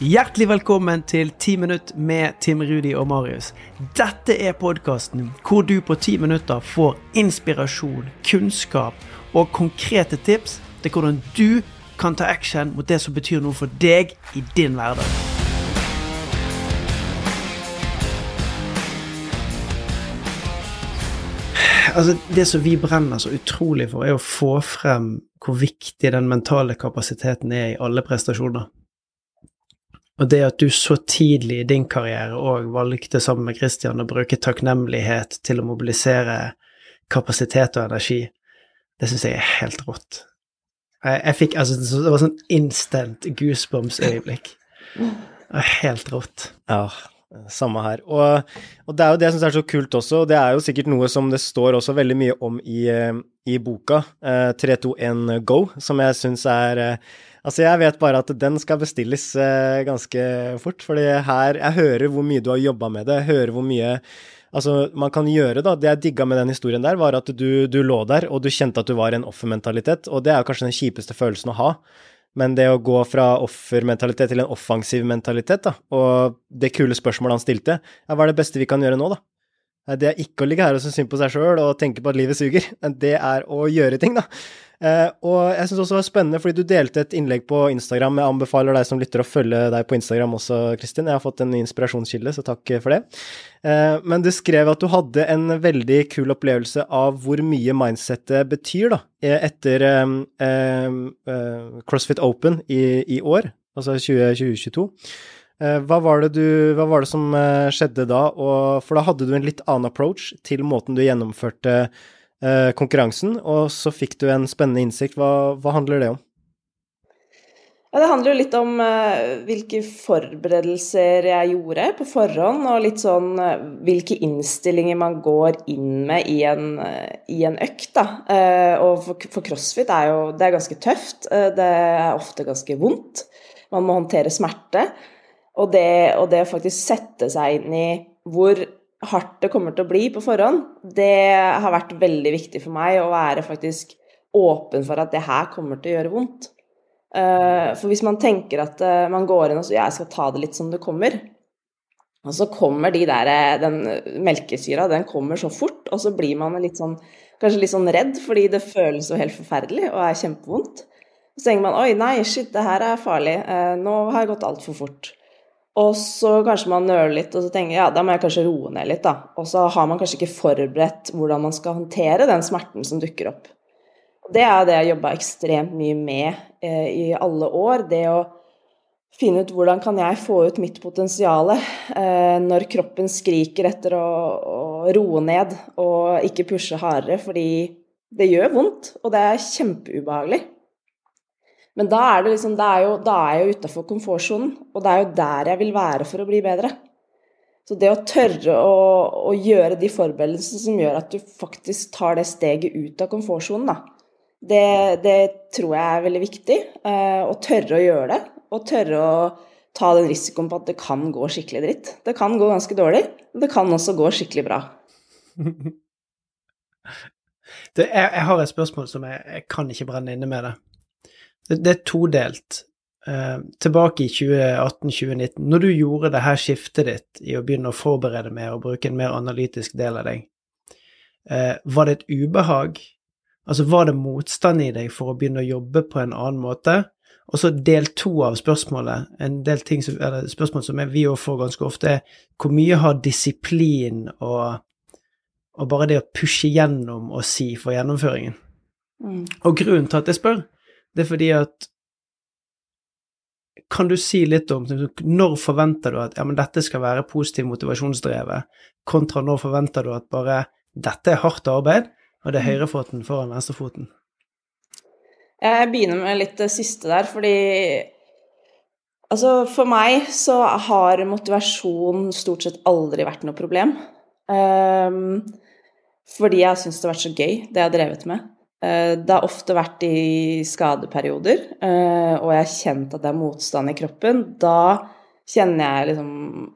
Hjertelig velkommen til 10 minutt med Tim Rudi og Marius. Dette er podkasten hvor du på 10 minutter får inspirasjon, kunnskap og konkrete tips til hvordan du kan ta action mot det som betyr noe for deg i din hverdag. Altså, det som vi brenner så utrolig for, er å få frem hvor viktig den mentale kapasiteten er i alle prestasjoner. Og det at du så tidlig i din karriere òg valgte sammen med Christian å bruke takknemlighet til å mobilisere kapasitet og energi, det syns jeg er helt rått. Jeg, jeg fikk altså Det var sånn instant goosebumps-øyeblikk. Helt rått. Ja, samme her. Og, og, det er jo det jeg syns er så kult også, og det er jo sikkert noe som det står også veldig mye om i, eh, i boka, eh, 321 Go, som jeg syns er eh, Altså, jeg vet bare at den skal bestilles eh, ganske fort, fordi her Jeg hører hvor mye du har jobba med det, jeg hører hvor mye altså, man kan gjøre, da. Det jeg digga med den historien der, var at du, du lå der, og du kjente at du var i en offermentalitet, og det er kanskje den kjipeste følelsen å ha. Men det å gå fra offermentalitet til en offensiv mentalitet, da, og det kule spørsmålet han stilte, ja, hva er det beste vi kan gjøre nå, da? Det er ikke å ligge her og synes synd på seg sjøl og tenke på at livet suger, det er å gjøre ting, da. Uh, og jeg syns også det var spennende, fordi du delte et innlegg på Instagram. Jeg anbefaler deg som lytter å følge deg på Instagram også, Kristin. Jeg har fått en inspirasjonskilde, så takk for det. Eh, men du skrev at du hadde en veldig kul opplevelse av hvor mye mindsettet betyr, da, etter eh, CrossFit Open i, i år, altså 2022. Hva var, du, hva var, det som skjedde da? Og, for da hadde du en litt annen approach til måten du gjennomførte eh, konkurransen, og så fikk du en spennende innsikt. Hva, hva handler det om? Ja, det handler jo litt om uh, hvilke forberedelser jeg gjorde på forhånd, og litt sånn uh, hvilke innstillinger man går inn med i en, uh, i en økt. Da. og for, for, crossfit er jo det er ganske tøft. det er ofte ganske vondt. Man må håndtere smerte. Og det, og det å faktisk sette seg inn i hvor hardt det kommer til å bli på forhånd, det har vært veldig viktig for meg å være faktisk åpen for at det her kommer til å gjøre vondt. Eh, for hvis man tenker at eh, man går inn og sier jeg skal ta det litt som det kommer, og så kommer de der, eh, den melkesyra, den kommer så fort, og så blir man litt sånn, kanskje litt sånn redd, fordi det føles jo helt forferdelig og er kjempevondt. Så tenker man oi, nei, shit, det her er farlig, nå har jeg gått altfor fort. Og så kanskje man nøler litt, og så tenker ja, da må jeg kanskje roe ned litt, da. Og så har man kanskje ikke forberedt hvordan man skal håndtere den smerten som dukker opp. Det er det jeg jobba ekstremt mye med eh, i alle år. Det å finne ut hvordan kan jeg få ut mitt potensial eh, når kroppen skriker etter å, å, roe ned og ikke pushe hardere, fordi det gjør vondt, og det er kjempeubehagelig. Men da er, det liksom, det er jo, da er jeg utafor komfortsonen, og det er jo der jeg vil være for å bli bedre. Så det å tørre å, å gjøre de forberedelsene som gjør at du faktisk tar det steget ut av komfortsonen, da, det, det, tror jeg er veldig viktig. Eh, å tørre å gjøre det, og tørre å ta den risikoen på at det kan gå skikkelig dritt. Det kan gå ganske dårlig, men det kan også gå skikkelig bra. det, jeg, jeg, har et spørsmål som jeg, jeg kan ikke brenne inne med det. Det, det er todelt. Uh, tilbake i 2018-2019, når du gjorde det her skiftet ditt i å begynne å forberede mer og bruke en mer analytisk del av deg, uh, var det et ubehag? Altså, var det motstand i deg for å begynne å jobbe på en annen måte? Og så del to av spørsmålet, en del ting som, eller spørsmål som vi òg får ganske ofte, er hvor mye har disiplin og, og bare det å pushe gjennom og si for gjennomføringen? Mm. Og grunnen til at jeg spør, det er fordi at Kan du si litt om når forventer du at ja, men dette skal være positiv motivasjonsdrevet, kontra når forventer du at bare dette er hardt arbeid, og det er mm. høyrefoten foran venstrefoten? Jeg begynner med litt det siste der, fordi Altså, for meg så har motivasjon stort sett aldri vært noe problem. Um, fordi jeg syns det har vært så gøy, det jeg har drevet med. Eh, det har ofte vært i skadeperioder, eh, og jeg har kjent at det er motstand i kroppen. Da kjenner jeg liksom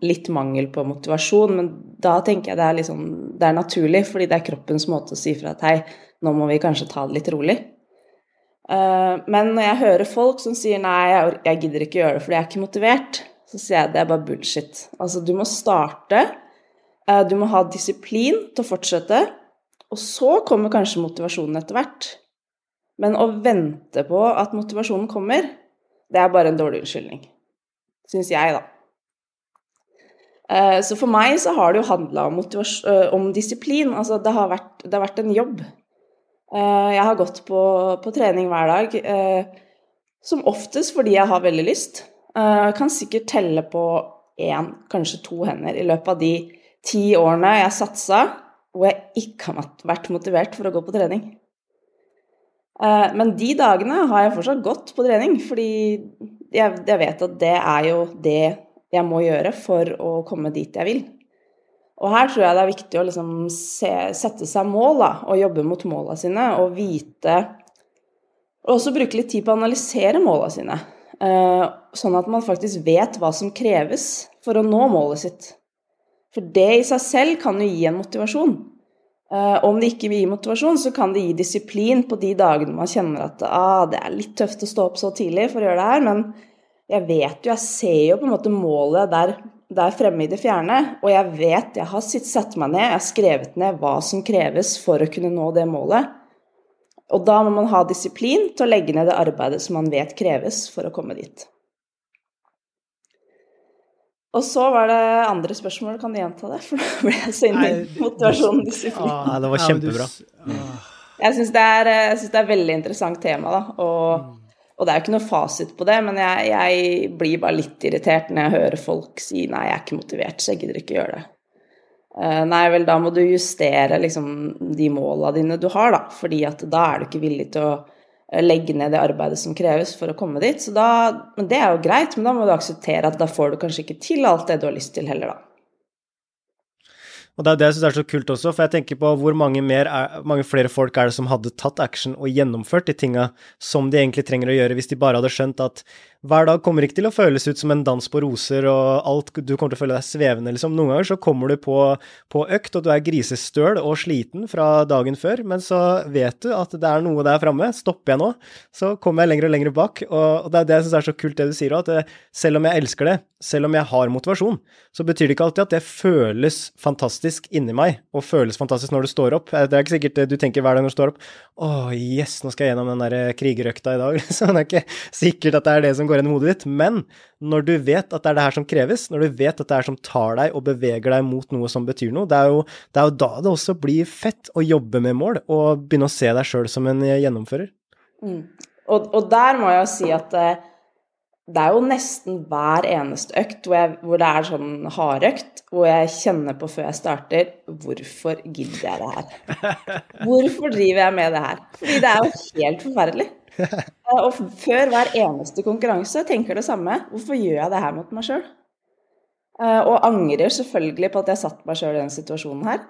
litt mangel på motivasjon, men da tenker jeg det er, liksom, det er naturlig, fordi det er kroppens måte å si fra at hei, nå må vi kanskje ta det litt rolig. Eh, men når jeg hører folk som sier nei, jeg gidder ikke gjøre det fordi jeg er ikke motivert, så sier jeg det er bare bullshit. Altså, du må starte, du må ha disiplin til å fortsette, og så kommer kanskje motivasjonen etter hvert. Men å vente på at motivasjonen kommer, det er bare en dårlig unnskyldning. Syns jeg, da. Eh, så for meg så har det jo handla om, eh, om, disiplin. Altså det har, vært, det har vært en jobb. Jeg har gått på, på trening hver dag, som oftest fordi jeg har veldig lyst. Jeg eh, kan sikkert telle på én, kanskje to hender i løpet av de ti årene jeg satsa hvor jeg ikke har vært motivert for å gå på trening. Eh, men de dagene har jeg fortsatt gått på trening, fordi jeg, vet at det er jo det jeg må gjøre for å komme dit jeg vil. Og her tror jeg det er viktig å liksom se, sette seg mål, da, og jobbe mot måla sine, og vite Og også bruke litt tid på å analysere måla sine. Eh, sånn at man faktisk vet hva som kreves for å nå målet sitt. For det i seg selv kan jo gi en motivasjon. Uh, om det ikke vil gi motivasjon, så kan det gi disiplin på de dagene man kjenner at ah, det er litt tøft å stå opp så tidlig for å gjøre det her, men jeg vet jo, jeg ser jo på en måte målet der, der fremme i det fjerne, og jeg vet, jeg har satt meg ned, jeg har skrevet ned hva som kreves for å kunne nå det målet. Og da må man ha disiplin til å legge ned det arbeidet som man vet kreves for å komme dit. Og så var det andre spørsmål, kan du gjenta det? For nå ble jeg så inne i motivasjonen. disiplin. Ah, det var kjempebra. Jeg syns det, det, er et veldig interessant tema, da. Og, og, det er jo ikke noe fasit på det, men jeg, jeg, blir bare litt irritert når jeg hører folk si nei, jeg er ikke motivert, så jeg gidder ikke gjøre det. Eh, nei vel, da må du justere liksom, de måla dine du har, da. Fordi at da er du ikke villig til å eh, legge ned det arbeidet som kreves for å komme dit. Så da, men det er jo greit, men da må du akseptere at da får du kanskje ikke til alt det du har lyst til heller, da. Og det er det jeg syns er så kult også, for jeg tenker på hvor mange, er, mange, flere folk er det som hadde tatt action og gjennomført de tinga som de egentlig trenger å gjøre, hvis de bare hadde skjønt at hver dag kommer ikke til å føles ut som en dans på roser, og alt, du kommer til å føle deg svevende, liksom. Noen ganger så kommer du på, på økt, og du er grisestøl og sliten fra dagen før, men så vet du at det er noe der framme. Stopper jeg nå, så kommer jeg lenger og lenger bak. Og, det er det jeg syns er så kult det du sier òg, at det, selv om jeg elsker det, selv om jeg har motivasjon, så betyr det ikke alltid at det føles fantastisk inni meg, og føles fantastisk når du står opp. Det er ikke sikkert du tenker hver dag når du står opp. Å, yes, nå skal jeg gjennom den der krigerøkta i dag. liksom. det er ikke sikkert at det er det som går går gjennom hodet ditt. Men når du vet at det er det her som kreves, når du vet at det er som tar deg og beveger deg mot noe som betyr noe, det er jo, det er jo da det også blir fett å jobbe med mål og begynne å se deg sjøl som en gjennomfører. Mm. Og, og, der må jeg jo si at eh, det er jo nesten hver eneste økt hvor, jeg, hvor det er sånn hardøkt, hvor jeg kjenner på før jeg starter Hvorfor gidder jeg det her? Hvorfor driver jeg med det her? Fordi det er jo helt forferdelig. Og før hver eneste konkurranse tenker det samme. Hvorfor gjør jeg det her mot meg sjøl? Eh, og angrer selvfølgelig på at jeg satte meg sjøl i den situasjonen her.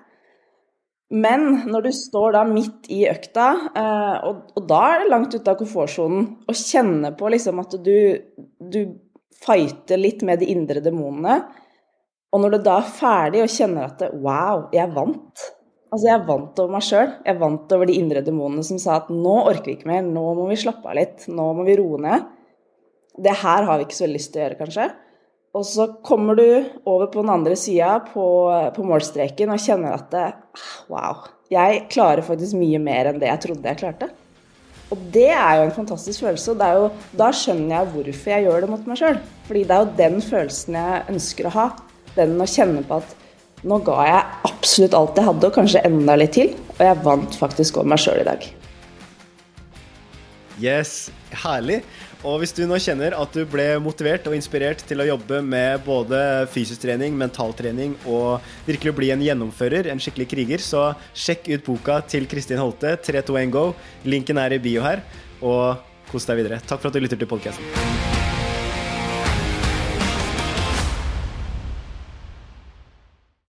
Men når du står da midt i økta, eh, og, da er det langt ute av komfortsonen, og kjenner på liksom at du, du fighter litt med de indre demonene, og når du da er ferdig og kjenner at wow, jeg vant, Altså, jeg vant over meg sjøl. Jeg vant over de indre demonene som sa at nå orker vi ikke mer, nå må vi slappe av litt, nå må vi roe ned. Det her har vi ikke så lyst til å gjøre, kanskje. Og så kommer du over på den andre sida, på, på, målstreken, og kjenner at det, wow, jeg klarer faktisk mye mer enn det jeg trodde jeg klarte. Og det er jo en fantastisk følelse, og jo, da skjønner jeg hvorfor jeg gjør det mot meg sjøl. Fordi det er jo den følelsen jeg ønsker å ha. Den å kjenne på at nå ga jeg absolutt alt jeg hadde, og kanskje enda litt til. Og jeg vant faktisk over meg sjøl i dag. Yes, herlig. Og hvis du nå kjenner at du ble motivert og inspirert til å jobbe med både fysisk trening, mentaltrening og virkelig bli en gjennomfører, en skikkelig kriger, så sjekk ut boka til Kristin Holte, 321 Go. Linken er i bio her. Og kos deg videre. Takk for at du lytter til podkasten.